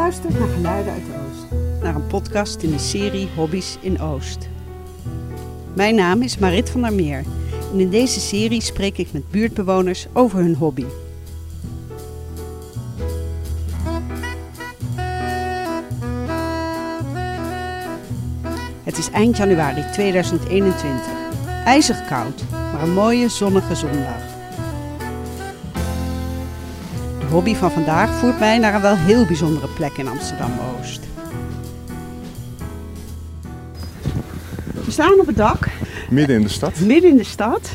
luistert naar Geluiden uit Oost. Naar een podcast in de serie Hobby's in Oost. Mijn naam is Marit van der Meer. En in deze serie spreek ik met buurtbewoners over hun hobby. Het is eind januari 2021. IJzig koud, maar een mooie zonnige zondag. Hobby van vandaag voert mij naar een wel heel bijzondere plek in Amsterdam-Oost. We staan op het dak, Midden in de stad. midden in de stad.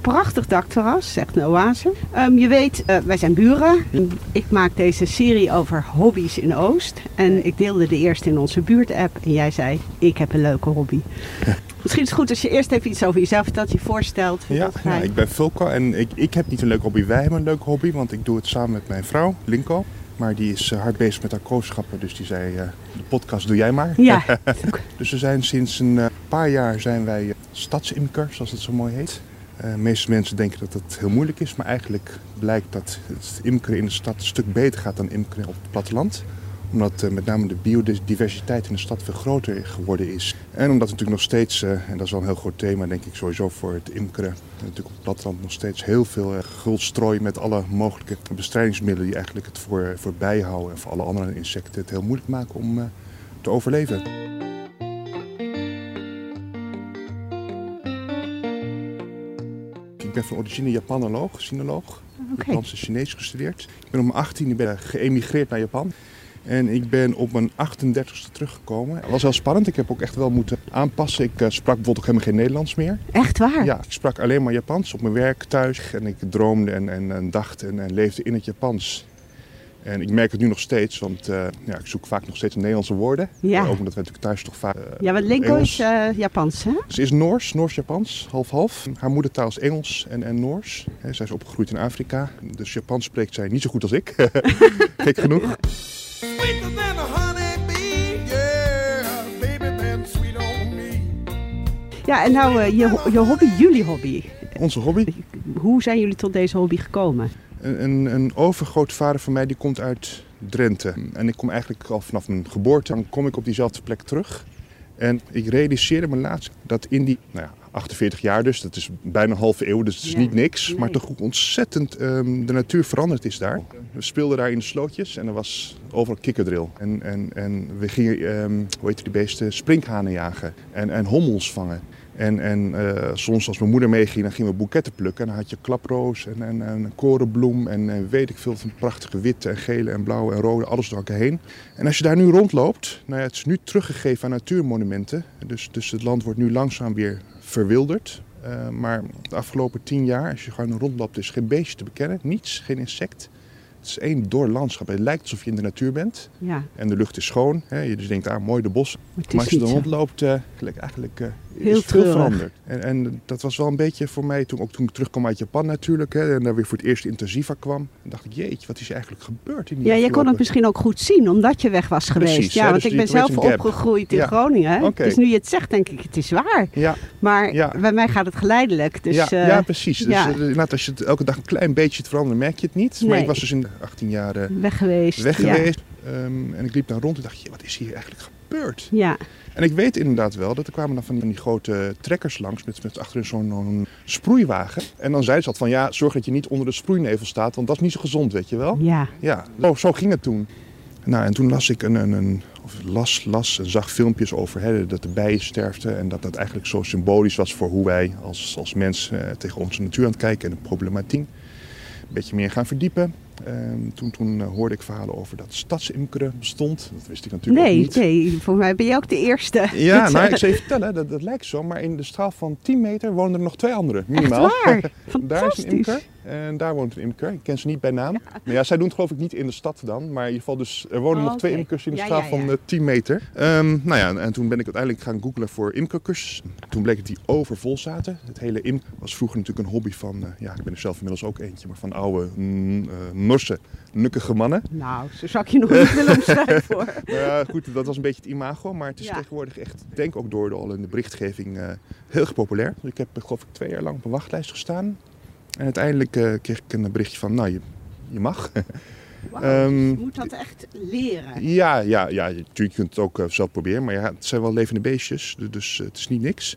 Prachtig dakterras, echt een oase. Ehm, je weet, eh, wij zijn buren. Ik maak deze serie over hobby's in Oost. En ik deelde de eerste in onze buurt-app. En jij zei, ik heb een leuke hobby. Misschien is het goed als je eerst even iets over jezelf vertelt, je voorstelt. Ja, Dat ik ben Fulco en ik, ik heb niet een leuke hobby. Wij hebben een leuke hobby, want ik doe het samen met mijn vrouw, Linko. Maar die is eh, hard bezig met haar kooschappen, dus die zei, eh, de podcast doe jij maar. Ja, Dus we zijn sinds een eh, paar jaar zijn wij stadsimker, zoals het zo mooi heet. De meeste mensen denken dat het heel moeilijk is, maar eigenlijk blijkt dat het imkeren in de stad een stuk beter gaat dan imkeren op het platteland omdat eh, met name de biodiversiteit in de stad veel groter geworden is. En omdat natuurlijk nog steeds, eh, en dat is wel een heel groot thema denk ik sowieso voor het imkeren, natuurlijk op het platteland nog steeds heel veel uh, guld strooien met alle mogelijke bestrijdingsmiddelen die eigenlijk het voor, voor bijen houden en voor alle andere insecten het heel moeilijk maken om eh, te overleven. Ik ben van origine Japanoloog, sinoloog. Japans en Chinees gestudeerd. Ik ben mijn 18e ben ik geëmigreerd naar Japan. En ik ben op mijn 38e teruggekomen. Het was heel spannend. Ik heb ook echt wel moeten aanpassen. Ik eh, sprak bijvoorbeeld ook helemaal geen Nederlands meer. Echt waar? Ja, ik sprak alleen maar Japans op mijn werk thuis. En ik droomde en, en, en dacht en, en leefde in het Japans. En ik merk het nu nog steeds, want eh, ja, ik zoek vaak nog steeds Nederlandse woorden. Ja. Ook omdat we natuurlijk thuis toch vaak... eh, Ja, want Linko is Japans, hè? ze is Noors, Noors-Japans, half-half. Haar moedertaal is Engels en, en Noors. Hè, zij is opgegroeid in Afrika, dus Japans spreekt zij niet zo goed als ik. Gek genoeg. Sweeter than a honeybee, yeah, baby been sweet on me. Ja, en nou, eh, je, je hobby, jullie hobby. Onze hobby. Hoe zijn jullie tot deze hobby gekomen? Een, een, een overgrootvader van mij die komt uit Drenthe. En ik kom eigenlijk al vanaf mijn geboorte, dan kom ik op diezelfde plek terug. En ik realiseerde me laatst dat in die nou ja, 48 jaar dus, dat is bijna een halve eeuw, dus het is Ja, niet niks. nee. Maar toch hoe ontzettend ehm, de natuur veranderd is daar. We speelden daar in de slootjes en er was overal kikkerdril. En, en, en we gingen, ehm, hoe heet die beesten, sprinkhanen jagen en, en hommels vangen. En, en eh, soms als mijn moeder meeging, dan gingen we boeketten plukken. En dan had je klaproos en, en, en korenbloem en, en weet ik veel van prachtige witte en gele en blauwe en rode, alles door elkaar heen. En als je daar nu rondloopt, nou ja, het is nu teruggegeven aan natuurmonumenten. Dus, dus het land wordt nu langzaam weer verwilderd. Eh, maar de afgelopen tien jaar, als je gewoon rondloopt, is geen beestje te bekennen. Niets, geen insect. Het is één door landschap. Het lijkt alsof je in de natuur bent. Ja, En de lucht is schoon. Hè. Je dus denkt, ah, mooi de bos. maar als je zo. rondloopt, gelijk eigenlijk eh, Heel is veel treurig. veranderd. En, en dat was wel een beetje voor mij, toen, ook toen ik terugkwam uit Japan natuurlijk, hè, en daar weer voor het eerst intensiva kwam, dan dacht ik, jeetje, wat is er eigenlijk gebeurd in die Ja, jij kon het misschien ook goed zien, omdat je weg was geweest. Precies, ja, hè, want dus ik ben zelf opgegroeid in Ja. Groningen. Dus nu je het zegt, denk ik, het is waar. Ja, Maar Ja. bij mij gaat het geleidelijk. Dus, ja, eh, ja, precies. Dus ja. eh, inderdaad, als je het elke dag een klein beetje het veranderen, merk je het niet. Maar ik was dus in de 18 jaar eh, weg geweest. weg geweest. Ehm, en ik liep daar rond en dacht, je, wat is hier eigenlijk gebeurd? Ja, En ik weet inderdaad wel dat er kwamen dan van die, grote trekkers langs met, met achterin zo'n sproeiwagen. En dan zeiden ze altijd van ja, zorg dat je niet onder de sproeinevel staat, want dat is niet zo gezond, weet je wel. ja. Ja, zo, zo ging het toen. Nou, en toen las ik een, een, een of las, las en zag filmpjes over hè, dat de bijen sterften en dat dat eigenlijk zo symbolisch was voor hoe wij als, als mens eh, tegen onze natuur aan het kijken en de problematiek. Een beetje meer gaan verdiepen. Ehm, toen toen eh, hoorde ik verhalen over dat stadsimkeren bestond. Dat wist ik natuurlijk ook niet. nee, voor mij ben je ook de eerste. Ja, Dat, nou, ik zou je vertellen, dat, dat lijkt zo, maar in de straal van 10 meter wonen er nog twee anderen, Echt minimaal. waar? Daar is een imker en daar woont een imker. Ik ken ze niet bij naam. Maar ja, zij doen het geloof ik niet in de stad dan. Maar in ieder geval, dus er wonen Oh, nog twee imkers in de Ja, straal ja, van ja. eh, 10 meter. Ehm, nou ja, en toen ben ik uiteindelijk gaan googlen voor imkerkurs. Toen bleek dat die overvol zaten. Het hele imk was vroeger natuurlijk een hobby van, eh, ja, ik ben er zelf inmiddels ook eentje, maar van oude, mm, Norse, nukkige mannen. Nou, zo zou ik je nog niet willen omschrijven hoor. Nou ja, goed, dat was een beetje het imago, maar het is Ja. tegenwoordig echt, ik denk ook door de, al in de berichtgeving, eh, heel erg populair. Dus ik heb geloof ik twee jaar lang op een wachtlijst gestaan. En uiteindelijk eh, kreeg ik een berichtje van, nou, je, je mag. Ehm, dus je moet dat echt leren. Ja, ja, ja, je- natuurlijk kunt het ook eh, zelf proberen. Maar ja, het zijn wel levende beestjes, dus, het is niet niks.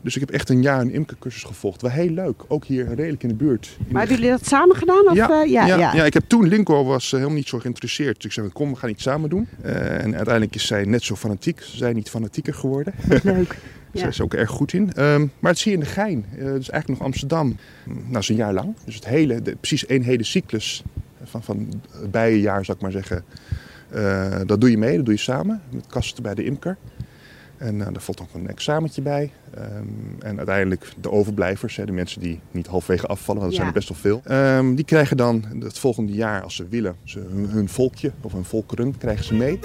Dus ik heb echt een jaar een imkercursus gevolgd. Wel heel leuk, ook hier redelijk in de buurt. Maar de- hebben jullie dat samen gedaan? Of, ja, eh, ja, ja, ja. ja, ik heb toen, Linko was eh, helemaal niet zo geïnteresseerd. Dus ik zei, kom, we gaan iets samen doen. Eh, en uiteindelijk is zij net zo fanatiek. Ze zijn niet fanatieker geworden. Leuk. Zij Ja. is ook erg goed in. Ehm, maar het zie je in de Gein. Dat is eigenlijk nog Amsterdam. Nou, dat is een jaar lang. Dus het hele, de- precies één hele cyclus van, van bijenjaar, zou ik maar zeggen. Dat doe je mee, dat doe je samen. Met kasten bij de imker. En eh daar volgt ook een examentje bij. Ehm, en uiteindelijk de overblijvers, hè, de mensen die niet halfwege afvallen, want er zijn er best wel veel. ehm, die krijgen dan het volgende jaar, als ze willen, ze, hun, hun volkje of hun volkeren, krijgen ze mee.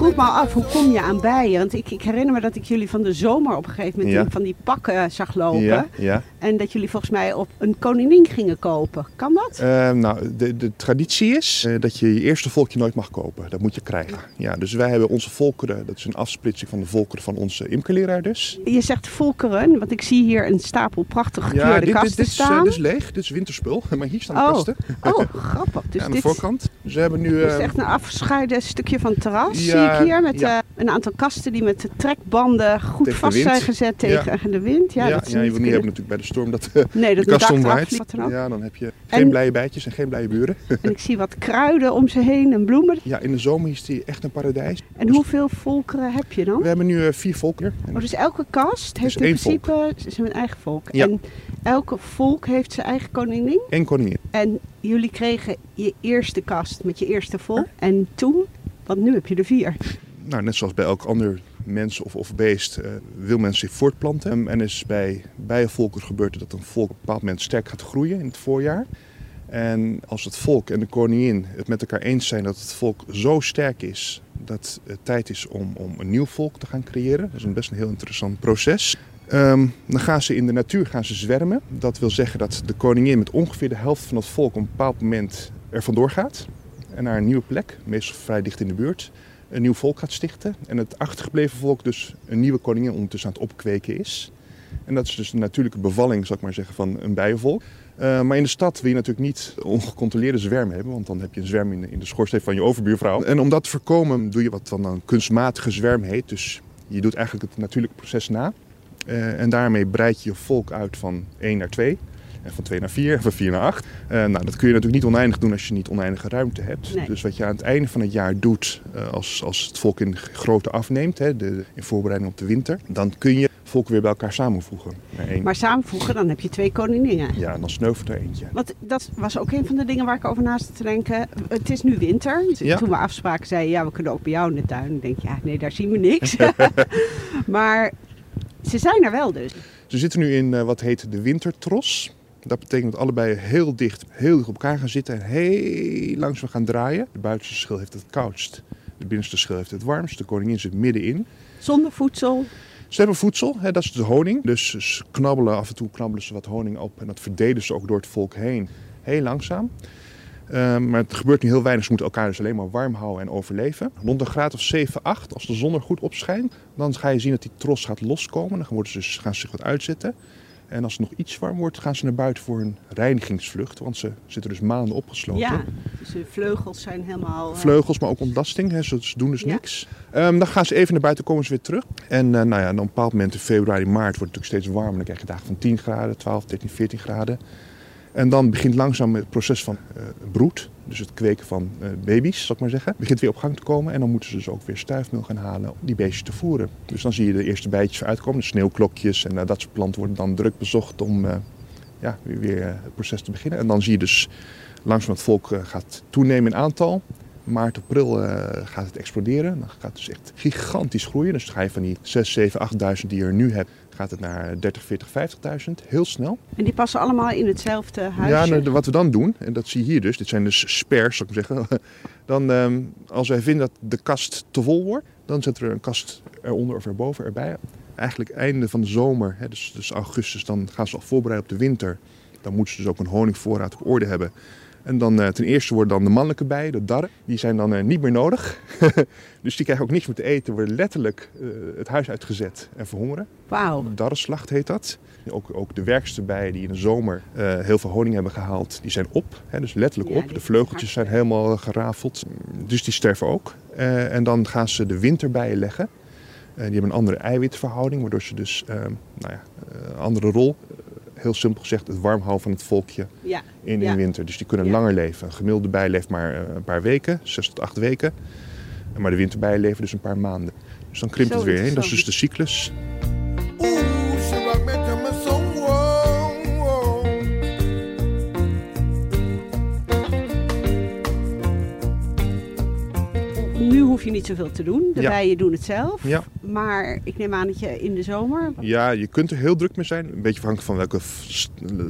Vroeg me af, hoe kom je aan bijen? Want ik, ik herinner me dat ik jullie van de zomer op een gegeven moment Ja. van die pakken zag lopen. Ja, ja. En dat jullie volgens mij op een koningin gingen kopen. Kan dat? Eh, nou, de, de traditie is eh, dat je je eerste volkje nooit mag kopen. Dat moet je krijgen. Ja, dus wij hebben onze volkeren, dat is een afsplitsing van de volkeren van onze imkerleraar dus. Je zegt volkeren, want ik zie hier een stapel prachtig gekleurde Ja, dit, dit, kasten dit, is, eh, staan. dit is leeg, dit is winterspul. Maar hier staan de Oh. kasten Oh, grappig. Dus aan de dit voorkant. Ze hebben nu... dit is eh, echt een afgescheiden stukje van het terras, Ja, ik hier. Met ja. eh, een aantal kasten die met de trekbanden goed Tegen vast zijn gezet tegen de wind. Ja, ja, dat ja, je wil niet kunnen- hebben natuurlijk bij de storm dat eh, Nee, dat de kast omwaait. Ja, dan heb je geen En- blije bijtjes en geen blije buren. En ik zie wat kruiden om ze heen en bloemen. Ja, in de zomer is die echt een paradijs. En hoeveel volkeren heb je dan? We hebben nu eh, vier volkeren. En Oh, dus elke kast heeft in principe zijn eigen volk. En elke volk heeft zijn eigen koningin. één koningin. En jullie kregen je eerste kast met je eerste volk. En toen, want nu heb je er vier. nou, net zoals bij elk ander mens of, of beest, eh, wil men zich voortplanten. En is bij bijenvolken gebeurt het dat een volk op een bepaald moment sterk gaat groeien in het voorjaar. En als het volk en de koningin het met elkaar eens zijn dat het volk zo sterk is dat het tijd is om, om een nieuw volk te gaan creëren. Dat is een best een heel interessant proces. Ehm, dan gaan ze in de natuur gaan ze zwermen. Dat wil zeggen dat de koningin met ongeveer de helft van het volk op een bepaald moment er vandoor gaat. En naar een nieuwe plek, meestal vrij dicht in de buurt, een nieuw volk gaat stichten. En het achtergebleven volk dus een nieuwe koningin ondertussen aan het opkweken is. En dat is dus de natuurlijke bevalling, zal ik maar zeggen, van een bijenvolk. Eh, maar in de stad wil je natuurlijk niet ongecontroleerde zwermen hebben, want dan heb je een zwerm in de, in de schoorsteen van je overbuurvrouw. En om dat te voorkomen doe je wat dan een kunstmatige zwerm heet. Dus je doet eigenlijk het natuurlijke proces na. Eh, en daarmee breid je je volk uit van 1 naar 2. En van 2 naar 4 en van 4 naar 8. Eh, nou, dat kun je natuurlijk niet oneindig doen als je niet oneindige ruimte hebt. Nee. Dus wat je aan het einde van het jaar doet, eh, als, als het volk in grootte afneemt, hè, de, in voorbereiding op de winter, dan kun je volk weer bij elkaar samenvoegen. Maar samenvoegen, dan heb je twee koninginnen. Ja, en dan sneuvelt er eentje. Want dat was ook een van de dingen waar ik over na zat te denken. Het is nu winter. Ja. Toen we afspraken zeiden, ja, we kunnen ook bij jou in de tuin. Ik denk, ja, nee, daar zien we niks. maar ze zijn er wel dus. Ze zitten nu in eh, wat heet de wintertros. Dat betekent dat allebei heel dicht, heel dicht op elkaar gaan zitten en heel langzaam gaan draaien. De buitenste schil heeft het koudst, de binnenste schil heeft het warmst. De koningin zit middenin. Zonder voedsel. Ze hebben voedsel, hè, dat is de honing. Dus ze knabbelen, af en toe knabbelen ze wat honing op en dat verdelen ze ook door het volk heen. Heel langzaam. Ehm, maar het gebeurt nu heel weinig. Ze moeten elkaar dus alleen maar warm houden en overleven. Rond een graad of 7, 8, als de zon er goed op schijnt, dan ga je zien dat die tros gaat loskomen. Dan worden ze dus, gaan ze zich wat uitzetten. En als het nog iets warm wordt, gaan ze naar buiten voor een reinigingsvlucht. Want ze zitten dus maanden opgesloten. Ja, dus de vleugels zijn helemaal... eh, Vleugels, maar ook ontlasting. Hè. Ze, doen dus Ja. niks. Ehm, dan gaan ze even naar buiten, komen ze weer terug. En eh, nou ja, dan op een bepaald moment in februari, maart wordt het natuurlijk steeds warmer. Dan krijg je dagen van 10 graden, 12, 13, 14 graden. En dan begint langzaam het proces van eh, broed. Dus het kweken van eh, baby's, zal ik maar zeggen. Begint weer op gang te komen. En dan moeten ze dus ook weer stuifmeel gaan halen om die beestjes te voeren. Dus dan zie je de eerste bijtjes uitkomen. De sneeuwklokjes en eh, dat soort planten worden dan druk bezocht om ja, weer, weer het proces te beginnen. En dan zie je dus langzaam het volk gaat toenemen in aantal. Maart, april eh, gaat het exploderen. Dan gaat het dus echt gigantisch groeien. Dus dan ga je van die 6, 7, 8.000 die je er nu hebt, gaat het naar 30, 40, 50.000. Heel snel. En die passen allemaal in hetzelfde Ja, huisje. nou, wat we dan doen, en dat zie je hier dus, dit zijn dus spares, zou ik maar zeggen. Dan, ehm, als wij vinden dat de kast te vol wordt, dan zetten we er een kast eronder of erboven erbij. Eigenlijk einde van de zomer, hè, dus, dus augustus, dan gaan ze al voorbereiden op de winter. Dan moeten ze dus ook een honingvoorraad op orde hebben. En dan eh, ten eerste worden dan de mannelijke bijen, de darren, die zijn dan eh, niet meer nodig. dus die krijgen ook niks meer te eten, worden letterlijk eh, het huis uitgezet en verhongeren. Wauw. Darrenslacht heet dat. Ook, ook de werkste bijen die in de zomer heel veel honing hebben gehaald, die zijn op. Hè, dus letterlijk Ja, op. De vleugeltjes zijn helemaal gerafeld. Dus die sterven ook. En dan gaan ze de winterbijen leggen. Die hebben een andere eiwitverhouding, waardoor ze dus nou ja, een andere rol. Heel simpel gezegd, het warm houden van het volkje Ja. in, Ja. in winter. Dus die kunnen Ja. langer leven. Een gemiddelde bij leeft maar eh, een paar weken, zes tot acht weken. Maar de winterbijen leven dus een paar maanden. Dus dan krimpt Zo het weer heen. Dat is dus de cyclus. Nu hoef je niet zoveel te doen. De Ja. bijen doen het zelf. Ja. Maar ik neem aan dat je in de zomer... Ja, je kunt er heel druk mee zijn. Een beetje afhankelijk van welke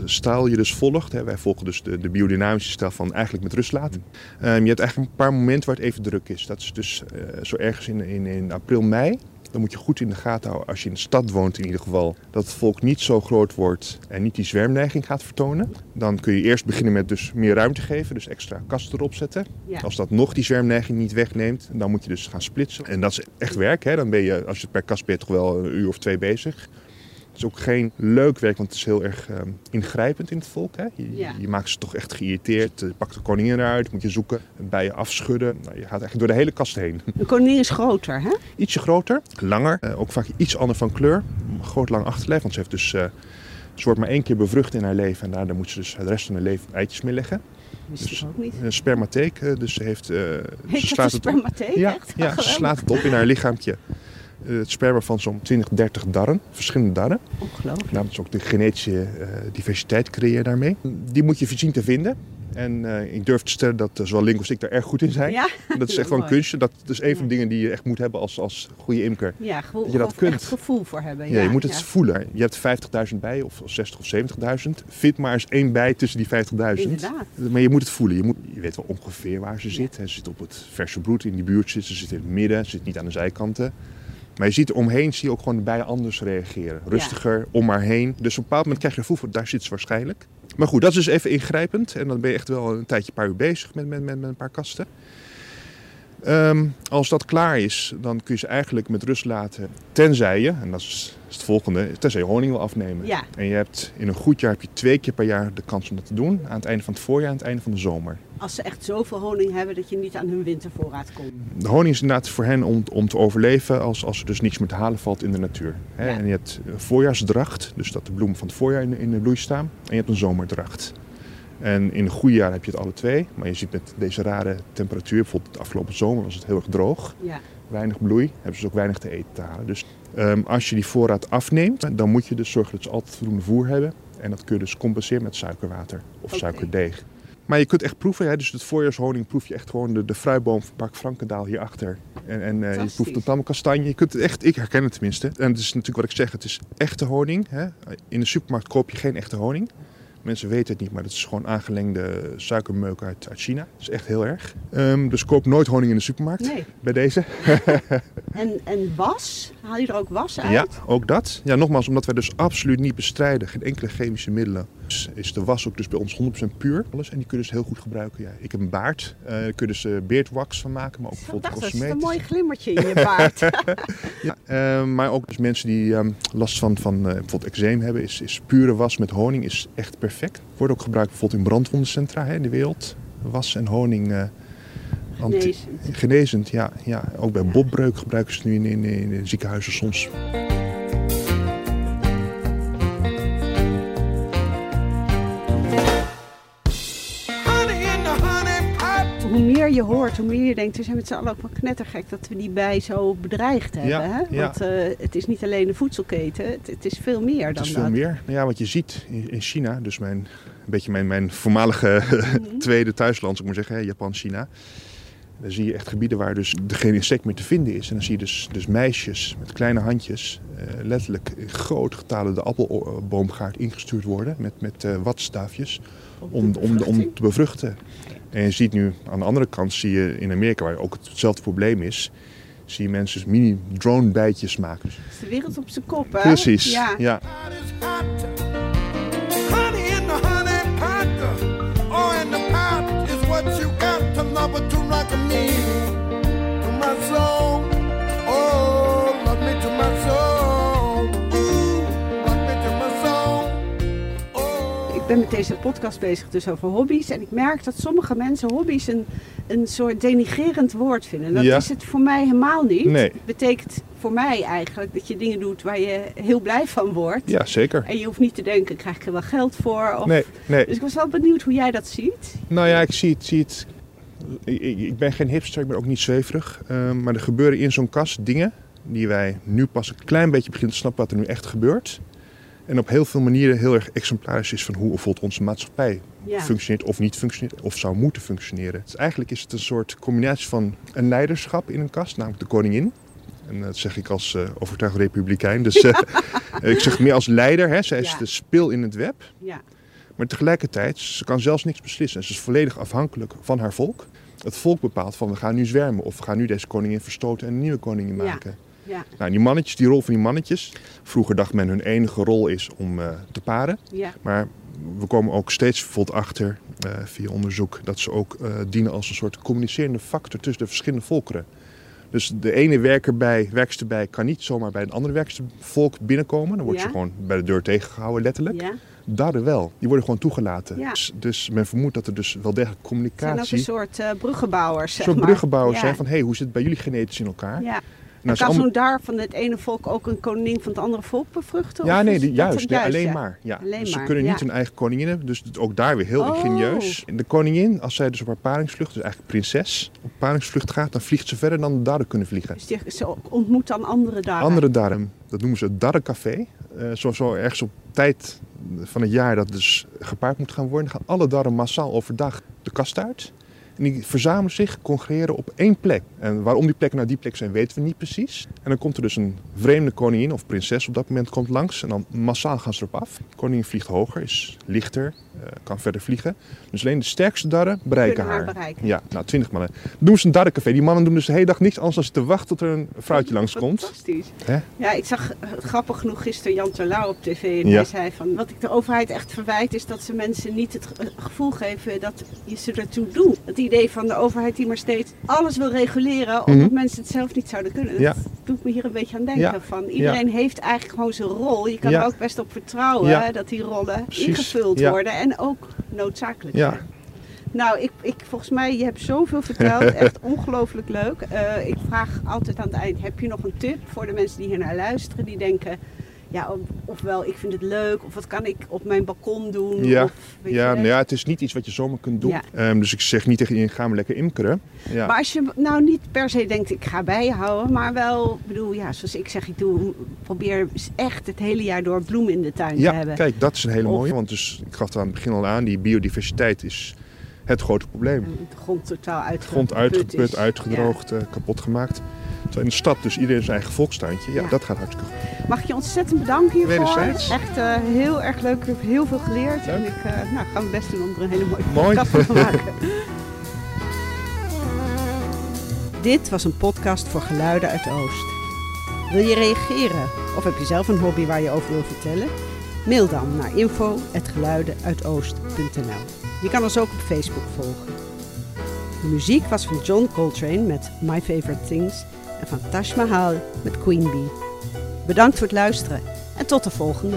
stijl je dus volgt. hè. Wij volgen dus de, de biodynamische stijl van eigenlijk met rust laten. Ehm, je hebt eigenlijk een paar momenten waar het even druk is. Dat is dus eh, zo ergens in, in, in april, mei. Dan moet je goed in de gaten houden, als je in de stad woont in ieder geval, dat het volk niet zo groot wordt en niet die zwermneiging gaat vertonen. Dan kun je eerst beginnen met dus meer ruimte geven, dus extra kasten erop zetten. Ja. Als dat nog die zwermneiging niet wegneemt, dan moet je dus gaan splitsen. En dat is echt werk. Hè? Dan ben je, als je het per kast bent, toch wel een uur of twee bezig. Het is ook geen leuk werk, want het is heel erg ehm, ingrijpend in het volk. Hè? Je, Ja. je maakt ze toch echt geïrriteerd. Je pakt de koningin eruit, moet je zoeken, bij je afschudden. Nou, je gaat eigenlijk door de hele kast heen. Een koningin is groter, hè? Ietsje groter, langer, eh, ook vaak iets anders van kleur. Groot lang achterlijf, want ze heeft dus... eh, ze wordt maar één keer bevrucht in haar leven en daar moet ze dus de rest van haar leven eitjes mee leggen. Wist Dus- ook niet. Een spermatheek, eh, dus ze heeft... Heet ze slaat het op. Ja, ze slaat het op in haar lichaampje. Eh, het sperma van zo'n 20, 30 darren, verschillende darren. Ongelooflijk. Nou, dat is ook de genetische eh, diversiteit creëer daarmee. Die moet je zien te vinden. En eh, ik durf te stellen dat eh, zowel Link als ik daar erg goed in zijn. Ja? Dat is echt wel een kunstje. Dat is een van de Ja. dingen die je echt moet hebben als, als goede imker. Ja, gevoel, Dat je dat kunt. echt gevoel voor hebben. Ja, je moet het ja. voelen. Je hebt 50.000 bijen, of 60 of 70.000. Vind maar eens één bij tussen die 50.000. Inderdaad. Maar je moet het voelen. Je, moet, je weet wel ongeveer waar ze zit. Ze zit op het verse broed in die buurt. Ze zit in het midden. Ze zit niet aan de zijkanten. Maar je ziet omheen zie je ook gewoon de bijen anders reageren. Rustiger, om maar heen. Dus op een bepaald moment krijg je een gevoel van daar zit ze waarschijnlijk. Maar goed, dat is dus even ingrijpend. En dan ben je echt wel een tijdje, een paar uur bezig met, met, met, met een paar kasten. Ehm, als dat klaar is, dan kun je ze eigenlijk met rust laten. Tenzij je, en dat is, het volgende, tenzij je honing wil afnemen. Ja. En je hebt in een goed jaar heb je twee keer per jaar de kans om dat te doen. Aan het einde van het voorjaar en aan het einde van de zomer. Als ze echt zoveel honing hebben dat je niet aan hun wintervoorraad komt. De honing is inderdaad voor hen om, om te overleven als, als er dus niks meer te halen valt in de natuur. Hè? Ja. En je hebt voorjaarsdracht, dus dat de bloemen van het voorjaar in, de- in de bloei staan. En je hebt een zomerdracht. En in een goede jaar heb je het alle twee. Maar je ziet met deze rare temperatuur, bijvoorbeeld de afgelopen zomer was het heel erg droog. Ja. Weinig bloei, hebben ze dus ook weinig te eten te halen. Dus ehm, als je die voorraad afneemt, dan moet je dus zorgen dat ze altijd voldoende voer hebben. En dat kun je dus compenseren met suikerwater of suikerdeeg. Maar je kunt echt proeven, hè? dus het voorjaarshoning proef je echt gewoon de, de fruitboom van Park Frankendaal hierachter. En, en eh, je proeft de tamme kastanje. Je kunt het echt, ik herken het tenminste. En het is natuurlijk wat ik zeg, het is echte honing. Hè? In de supermarkt koop je geen echte honing. Mensen weten het niet, maar het is gewoon aangelengde suikermeuk uit, uit China. Dat is echt heel erg. Ehm, dus koop nooit honing in de supermarkt. Nee. Bij deze. En, en was? Haal je er ook was uit? Ja, ook dat. Ja, nogmaals, omdat wij dus absoluut niet bestrijden, geen enkele chemische middelen, is de was ook dus bij ons 100% puur. Alles. En die kunnen ze heel goed gebruiken. Ja. Ik heb een baard, eh daar kunnen ze beardwax van maken, maar ook bijvoorbeeld dacht, dat is een cosmetisch. mooi glimmertje in je baard. Ja, eh, maar ook dus mensen die ehm, last van, van eh, bijvoorbeeld eczeem hebben, is, is pure was met honing is echt perfect. Wordt ook gebruikt bijvoorbeeld in brandwondencentra hè, in de wereld. Was en honing. Genezend. Genezend, ja, ja. Ook bij botbreuk gebruiken ze het nu in, in, in, in ziekenhuizen soms. Meer je hoort, hoe meer je denkt, we zijn met z'n allen ook wel knettergek dat we die bij zo bedreigd hebben. Ja, hè? ja. Want eh, het is niet alleen de voedselketen, het, het is veel meer Het dan is veel dat. meer. Nou ja, wat je ziet in, in China, dus mijn, een beetje mijn, mijn voormalige Mhm. tweede thuisland, zou ik maar zeggen, hè, Japan, China. Dan zie je echt gebieden waar dus geen insect meer te vinden is. En dan zie je dus, dus meisjes met kleine handjes, eh, letterlijk in groot getalen de appelboomgaard ingestuurd worden met, met eh watstaafjes om, om, om te bevruchten. En je ziet nu aan de andere kant, zie je in Amerika, waar ook hetzelfde probleem is, zie je mensen dus mini drone bijtjes maken. Het is de wereld op zijn kop, hè? Precies, Ja. ja. Ben met deze podcast bezig dus over hobby's. En ik merk dat sommige mensen hobby's een, een soort denigerend woord vinden. Dat Ja. is het voor mij helemaal niet. Nee. Het betekent voor mij eigenlijk dat je dingen doet waar je heel blij van wordt. Ja, zeker. En je hoeft niet te denken, krijg ik er wel geld voor? Of... Nee, nee. Dus ik was wel benieuwd hoe jij dat ziet. Nou ja, ik zie het. Zie het. Ik, ik- ik ben geen hipster, ik ben ook niet zweverig. Ehm, maar er gebeuren in zo'n kast dingen die wij nu pas een klein beetje beginnen te snappen wat er nu echt gebeurt. En op heel veel manieren heel erg exemplarisch is van hoe bijvoorbeeld onze maatschappij Ja. functioneert of niet functioneert of zou moeten functioneren. Dus eigenlijk is het een soort combinatie van een leiderschap in een kast, namelijk de koningin. En dat zeg ik als eh overtuigd republikein. Dus eh, ik zeg meer als leider. Hè. Zij is Ja. de spil in het web. Ja. Maar tegelijkertijd, ze kan zelfs niks beslissen. Ze is volledig afhankelijk van haar volk. Het volk bepaalt van we gaan nu zwermen of we gaan nu deze koningin verstoten en een nieuwe koningin maken. Ja. Nou, die mannetjes, die rol van die mannetjes. Vroeger dacht men hun enige rol is om eh, te paren. Ja. Maar we komen ook steeds bijvoorbeeld achter eh, via onderzoek dat ze ook eh, dienen als een soort communicerende factor tussen de verschillende volkeren. Dus de ene werker bij, werkster bij kan niet zomaar bij een andere werkster volk binnenkomen. Dan wordt Ja. ze gewoon bij de deur tegengehouden, letterlijk. ja. Wel. Die worden gewoon toegelaten. Ja. Dus, dus men vermoedt dat er dus wel degelijk Het zijn ook communicatie... een soort eh, bruggenbouwers, zeg soort bruggenbouwers ja. zijn van, hé, hey, hoe zit het bij jullie genetisch in elkaar? Als kan allemaal- zo'n daar van het ene volk ook een koningin van het andere volk bevruchten? Ja, nee, die- juist. alleen ja? maar. Ja. Alleen dus ze maar, kunnen niet hun eigen koningin hebben. Dus ook daar weer heel Oh. ingenieus. En de koningin, als zij dus op haar paringsvlucht, dus eigenlijk prinses, op paringsvlucht gaat, dan vliegt ze verder dan de darren kunnen vliegen. Dus die, ze ontmoet dan andere daar. Andere darren, dat noemen ze het darrencafé. Eh zo, zo ergens op tijd van het jaar dat dus gepaard moet gaan worden, gaan alle darren massaal overdag de kast uit. En die verzamelen zich, congregeren op één plek. En waarom die plekken nou die plek zijn, weten we niet precies. En dan komt er dus een vreemde koningin of prinses op dat moment komt langs. En dan massaal gaan ze erop af. De koningin vliegt hoger, is lichter, eh, kan verder vliegen. Dus alleen de sterkste darren bereiken haar bereiken. Ja, nou, twintig mannen. Dan doen ze een darrencafé. Die mannen doen dus de hele dag niks anders dan te wachten tot er een vrouwtje langskomt. Fantastisch. Ja, ik zag grappig genoeg gisteren Jan Terlouw op tv. En Ja. hij zei van, wat ik de overheid echt verwijt is dat ze mensen niet het ge- gevoel geven dat je ze ertoe doet. Idee van de overheid die maar steeds alles wil reguleren omdat Mhm. mensen het zelf niet zouden kunnen. Dat doet me hier een beetje aan denken. Ja. Van, iedereen heeft eigenlijk gewoon zijn rol. Je kan er ook best op vertrouwen dat die rollen Precies. ingevuld worden en ook noodzakelijk Ja. zijn. Nou, ik, ik, volgens mij, je hebt zoveel verteld. Echt ongelooflijk leuk. Eh, ik vraag altijd aan het eind, heb je nog een tip voor de mensen die hier naar luisteren? Die denken, ja, of- ofwel ik vind het leuk, of wat kan ik op mijn balkon doen? Ja. Of, weet Ja, je. nou ja, het is niet iets wat je zomaar kunt doen. Ja. Ehm, dus ik zeg niet tegen iedereen, ga maar lekker imkeren. Ja. Maar als je nou niet per se denkt, ik ga bijhouden, maar wel, ik bedoel, ja, zoals ik zeg, ik doe, probeer echt het hele jaar door bloemen in de tuin te Ja, hebben. kijk, dat is een hele Of- mooie. Want dus, ik gaf het aan het begin al aan, die biodiversiteit is het grote probleem. De grond totaal uitgeput. Grond uitgeput, uitgedroogd, eh, kapot gemaakt. Terwijl in de stad dus iedereen zijn eigen volkstuintje. Ja, Ja. dat gaat hartstikke goed. Mag ik je ontzettend bedanken hiervoor. Echt eh, heel erg leuk. Ik heb heel veel geleerd. Leuk. En ik eh, nou, ga mijn best doen om er een hele mooie Mooi. podcast van te maken. Dit was een podcast voor Geluiden uit Oost. Wil je reageren of heb je zelf een hobby waar je over wil vertellen? Mail dan naar info.geluidenuitoost.nl Je kan ons ook op Facebook volgen. De muziek was van John Coltrane met My Favorite Things en van Taj Mahal met Queen Bee. Bedankt voor het luisteren en tot de volgende.